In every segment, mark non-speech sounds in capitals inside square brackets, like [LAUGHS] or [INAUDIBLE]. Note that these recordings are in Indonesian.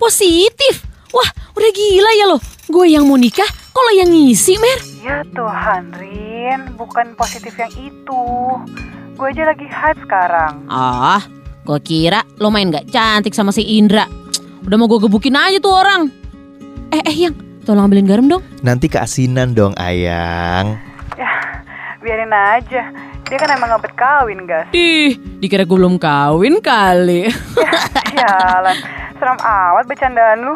positif. Wah, udah gila ya lo. Gue yang mau nikah, kok lo yang ngisi, Mer? Ya Tuhan, Rin, bukan positif yang itu. Gue aja lagi hype sekarang. Ah, gue kira lo main gak cantik sama si Indra. Udah mau gue gebukin aja tuh orang. Eh, eh, yang, tolong ambilin garam dong. Nanti keasinan dong, Ayang. Ya, biarin aja. Dia kan emang ngebet kawin, gas. Ih, dikira gue belum kawin kali. [LAUGHS] Jalan, seram amat bercandaan lu.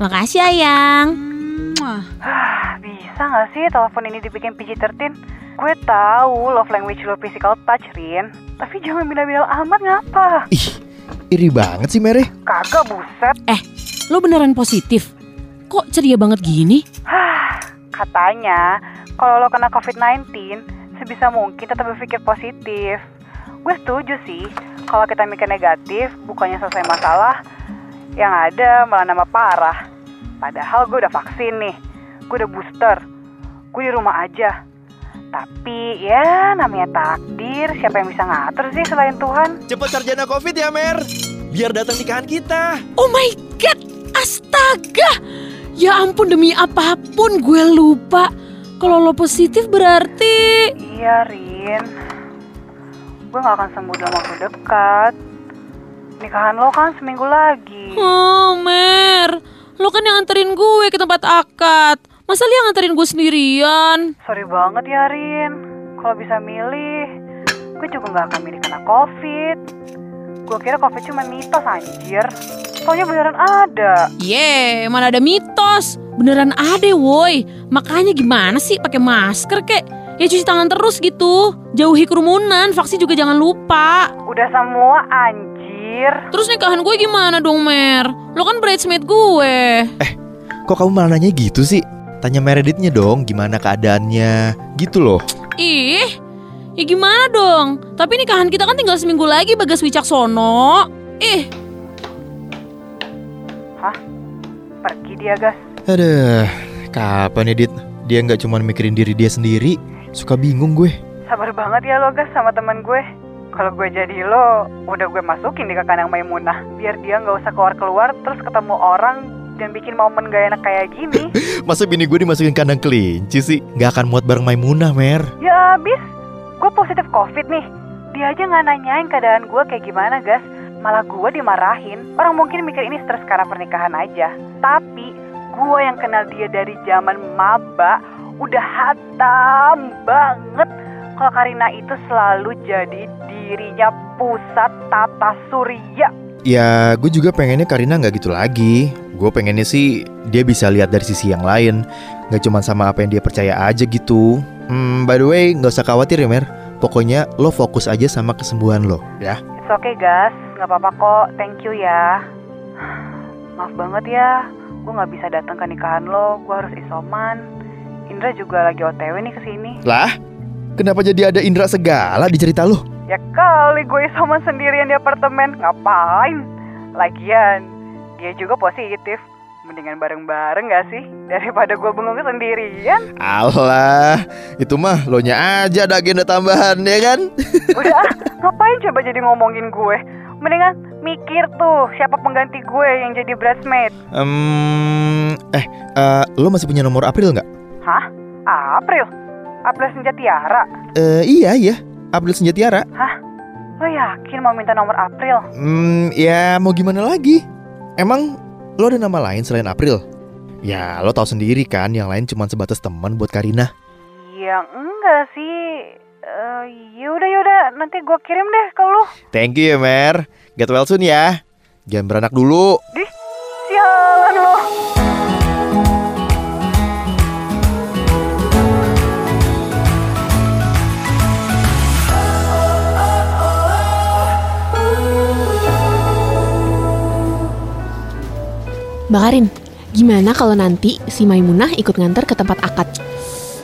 Makasih, Ayang. Ah, Bisa gak sih telepon ini dibikin PG-13? Gue tahu love language lo physical touch, Rin. Tapi jangan bilang-bilang amat ngapa? Ih, iri banget sih Mere. Kagak buset. Eh, lo beneran positif? Kok ceria banget gini? Hah, katanya kalau lo kena COVID-19, sebisa mungkin tetap berpikir positif. Gue setuju sih, kalau kita mikir negatif, bukannya selesai masalah, yang ada malah nambah parah. Padahal gue udah vaksin nih, gue udah booster, gue di rumah aja. Tapi ya namanya takdir, siapa yang bisa ngatur sih selain Tuhan? Cepet sarjana Covid ya, Mer. Biar datang nikahan kita. Oh my god, astaga. Ya ampun demi apa pun gue lupa. Kalau lo positif berarti... Iya Rin, gue gak akan sembuh dalam waktu dekat. Nikahan lo kan seminggu lagi. Oh Mer, lo kan yang anterin gue ke tempat akad. Masa lo yang anterin gue sendirian? Sorry banget ya Rin, kalau bisa milih, gue juga gak akan milih kena COVID. Gue kira COVID cuma mitos anjir. Soalnya beneran ada. Ye, mana ada mitos. Beneran ada woi. Makanya gimana sih pakai masker kek? Ya cuci tangan terus gitu. Jauhi kerumunan, vaksin juga jangan lupa. Udah semua anjir. Terus nikahan gue gimana dong Mer? Lo kan bridesmaid gue. Kok kamu malah nanya gitu sih? Tanya Meredithnya dong, gimana keadaannya? Gitu loh. Ih, ya gimana dong? Tapi nikahan kita kan tinggal seminggu lagi Bagas Wicaksono. Ih, Pergi dia gas. Aduh, kapan ya Dit? Dia nggak cuma mikirin diri dia sendiri. Suka bingung gue. Sabar banget ya lo gas sama teman gue. Kalau gue jadi lo, udah gue masukin di kandang Maimunah. Biar dia nggak usah keluar-keluar terus ketemu orang dan bikin momen gak enak kayak gini. [LAUGHS] Masa bini gue dimasukin kandang kelinci sih? Nggak akan muat bareng Maimunah, Mer. Ya abis, gue positif covid nih. Dia aja nggak nanyain keadaan gue kayak gimana gas. Malah gue dimarahin. Orang mungkin mikir ini stres karena pernikahan aja. Tapi gue yang kenal dia dari zaman maba udah hatam banget. Kalau Karina itu selalu jadi dirinya pusat tata surya. Ya, gue juga pengennya Karina nggak gitu lagi. Gue pengennya sih dia bisa lihat dari sisi yang lain. Nggak cuma sama apa yang dia percaya aja gitu. Hmm, by the way, nggak usah khawatir ya, Mer. Pokoknya lo fokus aja sama kesembuhan lo, ya. It's okay gas, nggak apa-apa kok. Thank you ya. Maaf banget ya, gue nggak bisa datang ke nikahan lo. Gue harus isoman. Indra juga lagi OTW nih ke sini. Lah, kenapa jadi ada Indra segala di cerita lo? Ya kali gue isoman sendirian di apartemen. Ngapain? Lagian, dia juga positif. Mendingan bareng-bareng gak sih? Daripada gue bengong sendirian. Alah, itu mah lo nya aja ada agenda tambahan ya kan? [LAUGHS] Udah, ah, ngapain coba jadi ngomongin gue? Mendingan mikir tuh siapa pengganti gue yang jadi bridesmaid. Hmm, eh, eh, lo masih punya nomor April nggak? Hah? April? April Senjatiara? Eh, iya iya, April Senjatiara. Lo yakin mau minta nomor April? Hmm, ya mau gimana lagi? Emang lo ada nama lain selain April? Ya, lo tahu sendiri kan, yang lain cuma sebatas teman buat Karina. Ya enggak sih. Eh, yaudah yaudah, nanti gue kirim deh ke lu. Thank you ya, Mer. Get well soon ya. Jangan beranak dulu. Sialan Mbak Karin, gimana kalau nanti si Maimunah ikut nganter ke tempat akad?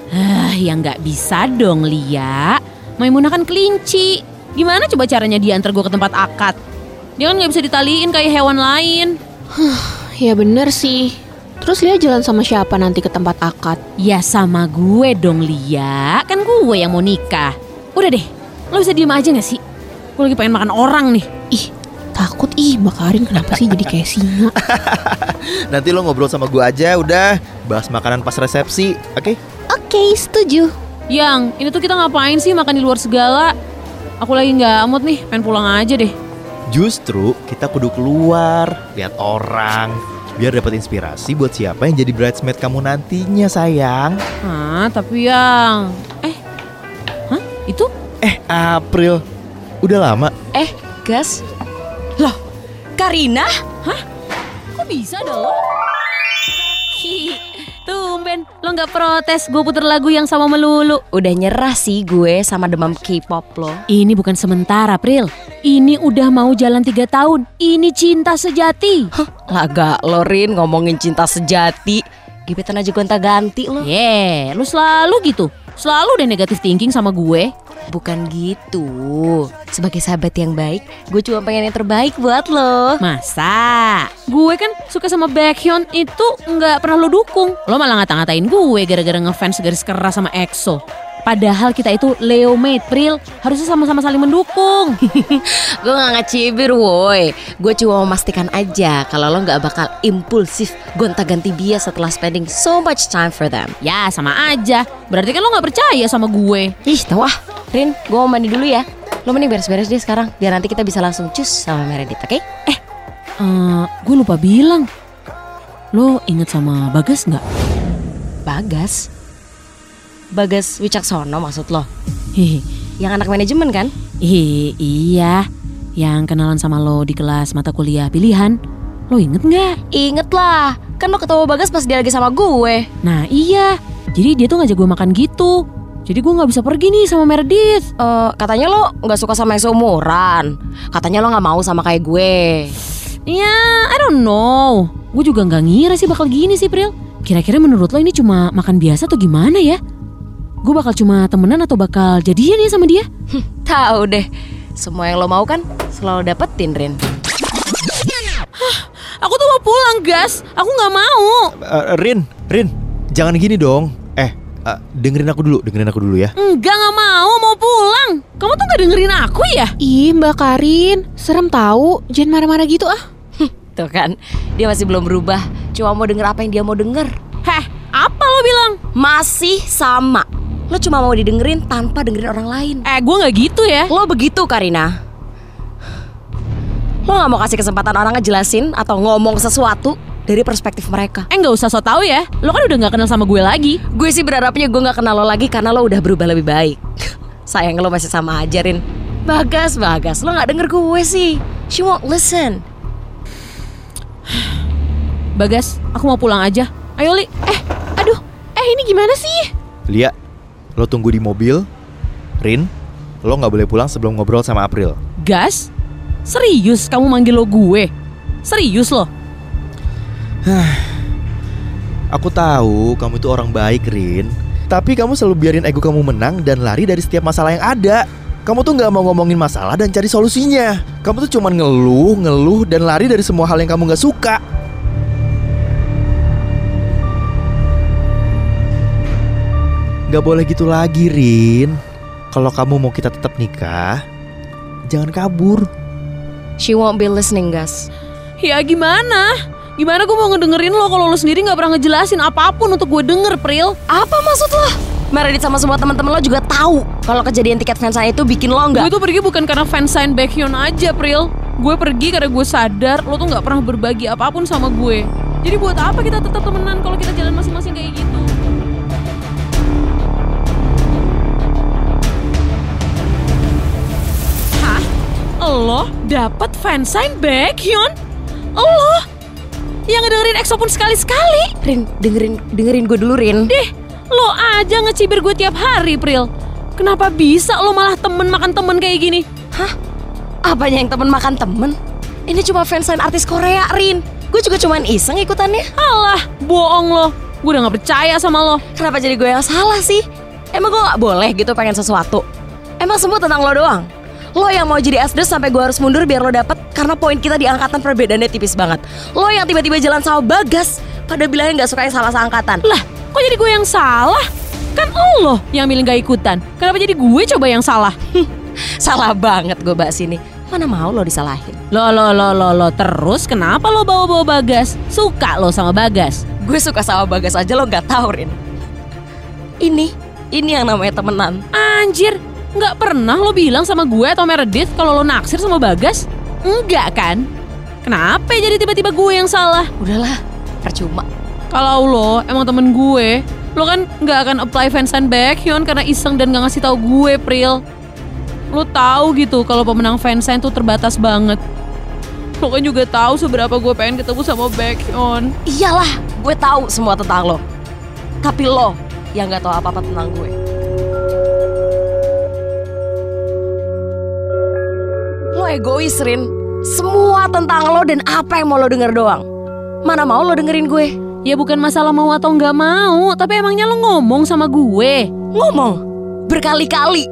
Ah, ya nggak bisa dong Lia. Maimunah kan kelinci. Gimana coba caranya dia antar gue ke tempat akad? Dia kan nggak bisa ditaliin kayak hewan lain. Ya bener sih. Terus Lia jalan sama siapa nanti ke tempat akad? Ya sama gue dong Lia. Kan gue yang mau nikah. Udah deh, lo bisa diem aja gak sih? Gue lagi pengen makan orang nih. Ih, Takut ih Mbak Karin kenapa sih jadi kayak singa? [LAUGHS] Nanti lo ngobrol sama gue aja udah bahas makanan pas resepsi, oke? Oke, setuju. Yang, ini tuh kita ngapain sih makan di luar segala? Aku lagi nggak mood nih, pengen pulang aja deh. Justru kita kudu keluar, lihat orang, biar dapat inspirasi buat siapa yang jadi bridesmaid kamu nantinya sayang. Hah, tapi yang... Eh, hah? Itu? Eh April, udah lama. Eh, Gas. Karina? Kok bisa lo? Hi, tumben lo nggak protes gue puter lagu yang sama melulu. Udah nyerah sih gue sama demam K-pop lo. Ini bukan sementara, April. Ini udah mau jalan tiga tahun. Ini cinta sejati. Laga lo Rin ngomongin cinta sejati. Gebetan aja gonta ganti lo. Yeah, lu selalu gitu. Selalu deh negatif thinking sama gue. Bukan gitu. Sebagai sahabat yang baik, gue cuma pengen yang terbaik buat lo. Masa? Gue kan suka sama Baekhyun itu nggak pernah lo dukung. Lo malah ngata-ngatain gue gara-gara ngefans garis keras sama EXO. Padahal kita itu Leo mate, Pril. Harusnya sama-sama saling mendukung. [LAUGHS] Gue gak ngecibir woi Gue cuma memastikan aja Kalau lo gak bakal impulsif Gonta-ganti bias setelah spending so much time for them ya, sama aja. Berarti kan lo nggak percaya sama gue. Ih tau ah Rin gue mau mandi dulu ya Lo mending beres-beres deh sekarang Biar nanti kita bisa langsung cus sama Meredith oke? Eh, gue lupa bilang. Lo inget sama Bagas nggak? Bagas Bagas Wicaksono maksud lo Hehe. Yang anak manajemen kan? Ih, iya. Yang kenalan sama lo di kelas mata kuliah pilihan. Lo inget nggak? Inget lah Kan lo ketemu Bagas pas dia lagi sama gue Nah iya. Jadi dia tuh ngajak gue makan gitu. Jadi gue nggak bisa pergi nih sama Meredith. Eh, Katanya lo gak suka sama yang seumuran Katanya lo gak mau sama kayak gue Ya, I don't know. Gue juga nggak ngira sih bakal gini sih, Pril. Kira-kira menurut lo ini cuma makan biasa atau gimana ya? Gue bakal cuma temenan atau bakal jadian ya sama dia? Tahu deh Semua yang lo mau kan Selalu dapetin Rin Aku tuh mau pulang, gas. Aku nggak mau. Eh, Rin, Rin, jangan gini dong. Eh, eh, dengerin aku dulu, dengerin aku dulu ya. Enggak, nggak mau. Mau pulang. Kamu tuh nggak dengerin aku ya? Ih Mbak Karin, serem tahu. Jangan marah-marah gitu ah. Tuh kan Dia masih belum berubah Cuma mau denger apa yang dia mau denger Heh, apa lo bilang? Masih sama Lo cuma mau didengerin tanpa dengerin orang lain Eh, gue nggak gitu ya. Lo begitu Karina Lo gak mau kasih kesempatan orang ngejelasin Atau ngomong sesuatu Dari perspektif mereka Eh, nggak usah so tau ya. Lo kan udah nggak kenal sama gue lagi. Gue sih berharapnya gue gak kenal lo lagi Karena lo udah berubah lebih baik [LAUGHS] Sayang lo masih sama aja Rin Bagas, Bagas Lo gak denger gue sih She won't listen [SIGHS] Bagas, aku mau pulang aja. Ayo, Li. Eh, aduh. Eh ini gimana sih? Lia, lo tunggu di mobil. Rin, lo nggak boleh pulang sebelum ngobrol sama April. Gas? Serius kamu manggil lo gue? Serius lo? Aku tahu kamu itu orang baik, Rin. Tapi kamu selalu biarin ego kamu menang dan lari dari setiap masalah yang ada. Kamu tuh nggak mau ngomongin masalah dan cari solusinya. Kamu tuh cuman ngeluh, ngeluh, dan lari dari semua hal yang kamu nggak suka. Gak boleh gitu lagi, Rin. Kalau kamu mau kita tetap nikah, jangan kabur. She won't be listening guys Ya gimana? Gimana gue mau ngedengerin lo kalau lo sendiri nggak pernah ngejelasin apa pun untuk gue denger, Pril? Apa maksud lo? Meredith sama semua teman-teman lo juga tahu kalau kejadian tiket fansign itu bikin lo Gue nggak tuh pergi bukan karena fansign Baekhyun aja, Pril. Gue pergi karena gue sadar lo tuh nggak pernah berbagi apa pun sama gue. Jadi buat apa kita tetap temenan kalau kita jalan masing-masing kayak gitu? Lo dapat fansign Baekhyun? Lo yang ngedengerin EXO pun sekali-sekali? Rin dengerin dengerin gue dulu Rin. Deh, lo aja ngecibir gue tiap hari, Pril. Kenapa bisa lo malah temen makan temen kayak gini? Hah? Apanya yang temen makan temen? Ini cuma fansign artis Korea Rin. Gue juga cuman iseng ikutannya. Alah, bohong lo. Gue udah gak percaya sama lo. Kenapa jadi gue yang salah sih? Emang gue gak boleh gitu pengen sesuatu? Emang semua tentang lo doang? Lo yang mau jadi asdes sampai gue harus mundur biar lo dapet Karena poin kita di angkatan perbedaannya tipis banget Lo yang tiba-tiba jalan sama Bagas Pada bilangnya gak suka yang salah seangkatan Lah, kok jadi gue yang salah? Kan lo yang milih gak ikutan. Kenapa jadi gue coba yang salah? Salah banget gue bahas ini Mana mau lo disalahin? Lo lo lo lo lo terus kenapa lo bawa-bawa Bagas? Suka lo sama Bagas? Gue suka sama Bagas aja lo nggak tahu Rin. Ini, ini yang namanya temenan. Anjir, nggak pernah lo bilang sama gue atau Meredith kalau lo naksir sama Bagas? Enggak kan? Kenapa jadi tiba-tiba gue yang salah? Udahlah, percuma. Kalau lo emang temen gue, lo kan nggak akan apply fansign Baekhyun karena iseng dan nggak ngasih tahu gue, Pril. Lo tahu gitu kalau pemenang fansign tuh terbatas banget. Lo kan juga tahu seberapa gue pengen ketemu sama Baekhyun. Iyalah, gue tahu semua tentang lo. Tapi lo yang nggak tahu apa-apa tentang gue. Egois, Rin. Semua tentang lo dan apa yang mau lo denger doang. Mana mau lo dengerin gue? Ya bukan masalah mau atau nggak mau, tapi emangnya lo ngomong sama gue. Ngomong berkali-kali.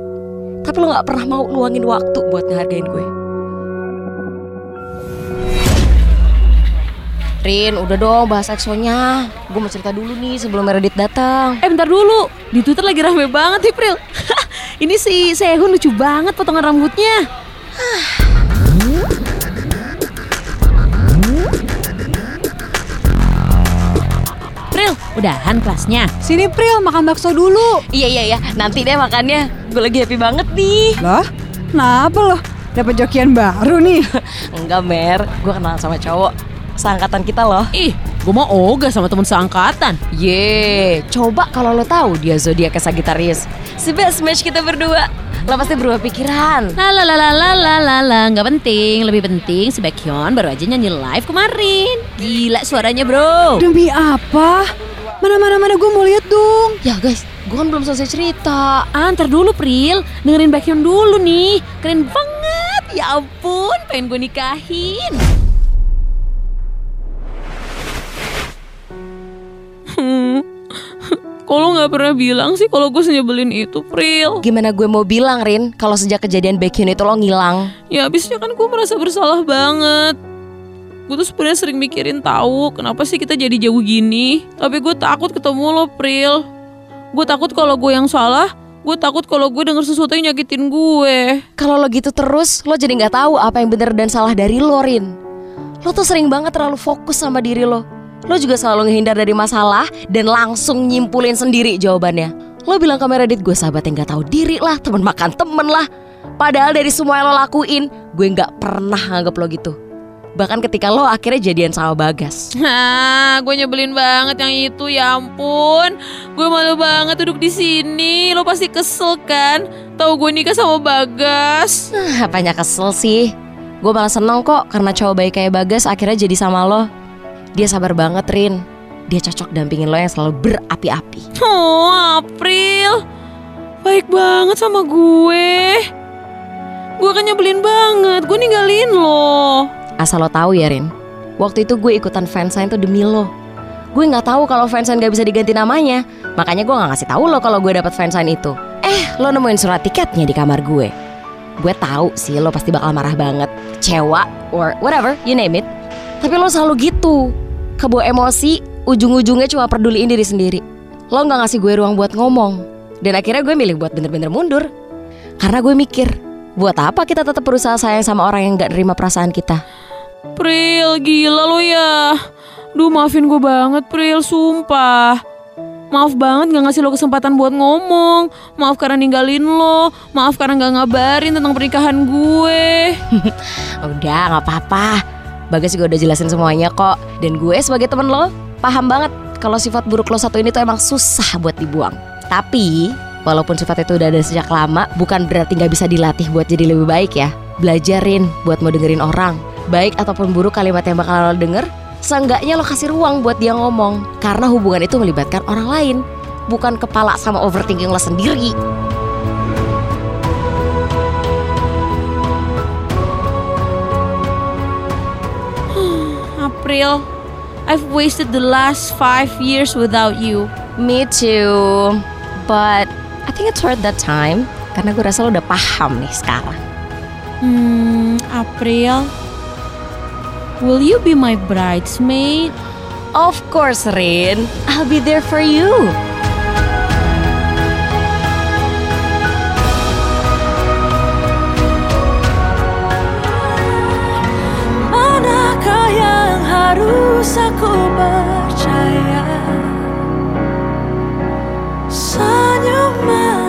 Tapi lo gak pernah mau luangin waktu buat ngehargain gue. Rin, udah dong bahas EXO-nya. Gue mau cerita dulu nih sebelum Meredith datang. Eh bentar dulu, di Twitter lagi rame banget nih Pril. [LAUGHS] Ini si Sehun lucu banget potongan rambutnya. Udahan kelasnya. Sini Pril makan bakso dulu. Iya iya iya, nanti deh makannya. Gue lagi happy banget nih. Lah, kenapa loh? Dapat jokian baru nih. [LAUGHS] Enggak Mer, gue kenal sama cowok. Seangkatan kita loh. Ih, gue mau ogah sama temen seangkatan. Ye, coba kalau lo tahu dia zodiaknya Sagittarius. Si best match kita berdua. Lo pasti berubah pikiran. La la la la la la la la nggak penting, lebih penting si Baekhyun baru aja nyanyi live kemarin. Gila suaranya bro. Demi apa? Mana mana mana gue mau lihat dong. Ya guys, gue kan belum selesai cerita. Ah, ntar dulu Pril, dengerin Baekhyun dulu nih. Keren banget, ya ampun, pengen gue nikahin. Kalau nggak pernah bilang sih kalau gue senyebelin itu, Pril. Gimana gue mau bilang Rin, kalau sejak kejadian Baekhyun itu lo ngilang? Ya abisnya kan gue merasa bersalah banget. Gue tuh sebenarnya sering mikirin tahu kenapa sih kita jadi jauh gini. Tapi gue takut ketemu lo, Pril. Gue takut kalau gue yang salah. Gue takut kalau gue denger sesuatu yang nyakitin gue. Kalau lo gitu terus, lo jadi nggak tahu apa yang benar dan salah dari lo, Rin. Lo tuh sering banget terlalu fokus sama diri lo. Lo juga selalu ngehindar dari masalah dan langsung nyimpulin sendiri jawabannya. Lo bilang ke Meredith gue sahabat yang gak tahu diri lah, temen makan temen lah. Padahal dari semua yang lo lakuin, gue gak pernah nganggep lo gitu. Bahkan ketika lo akhirnya jadian sama Bagas. Hah, gue nyebelin banget yang itu, ya ampun. Gue malu banget duduk di sini. Lo pasti kesel kan? Tahu gue nikah sama Bagas. Nah, apanya kesel sih? Gue malah seneng kok karena cowok baik kayak Bagas akhirnya jadi sama lo. Dia sabar banget, Rin. Dia cocok dampingin lo yang selalu berapi-api. Oh, April. Baik banget sama gue. Gue kan nyebelin banget. Gue ninggalin lo. Asal lo tahu ya, Rin. Waktu itu gue ikutan fansign tuh demi lo. Gue nggak tahu kalau fansign gak bisa diganti namanya. Makanya gue nggak ngasih tahu lo kalau gue dapat fansign itu. Eh, lo nemuin surat tiketnya di kamar gue. Gue tahu sih lo pasti bakal marah banget, kecewa, or whatever, you name it. Tapi lo selalu gitu. Kebawa emosi, ujung-ujungnya cuma peduliin diri sendiri. Lo nggak ngasih gue ruang buat ngomong. Dan akhirnya gue milih buat bener-bener mundur. Karena gue mikir, buat apa kita tetap berusaha sayang sama orang yang gak nerima perasaan kita? Pril, gila lo ya. Duh, maafin gue banget, Pril, sumpah. Maaf banget gak ngasih lo kesempatan buat ngomong. Maaf karena ninggalin lo. Maaf karena gak ngabarin tentang pernikahan gue. [LAUGHS] Udah, nggak apa-apa. Bagas juga udah jelasin semuanya kok. Dan gue sebagai temen lo, paham banget kalau sifat buruk lo satu ini tuh emang susah buat dibuang. Tapi, walaupun sifat itu udah ada sejak lama, bukan berarti nggak bisa dilatih buat jadi lebih baik ya. Belajarin buat mau dengerin orang. Baik ataupun buruk kalimat yang bakal lo denger, seenggaknya lo kasih ruang buat dia ngomong. Karena hubungan itu melibatkan orang lain, bukan kepala sama overthinking lo sendiri. April, I've wasted the last five years without you. Me too. But I think it's worth that time. Karena gue rasa lo udah paham nih sekarang. Hmm, April, will you be my bridesmaid? Of course, Rin. I'll be there for you. harus aku percaya. Senyuman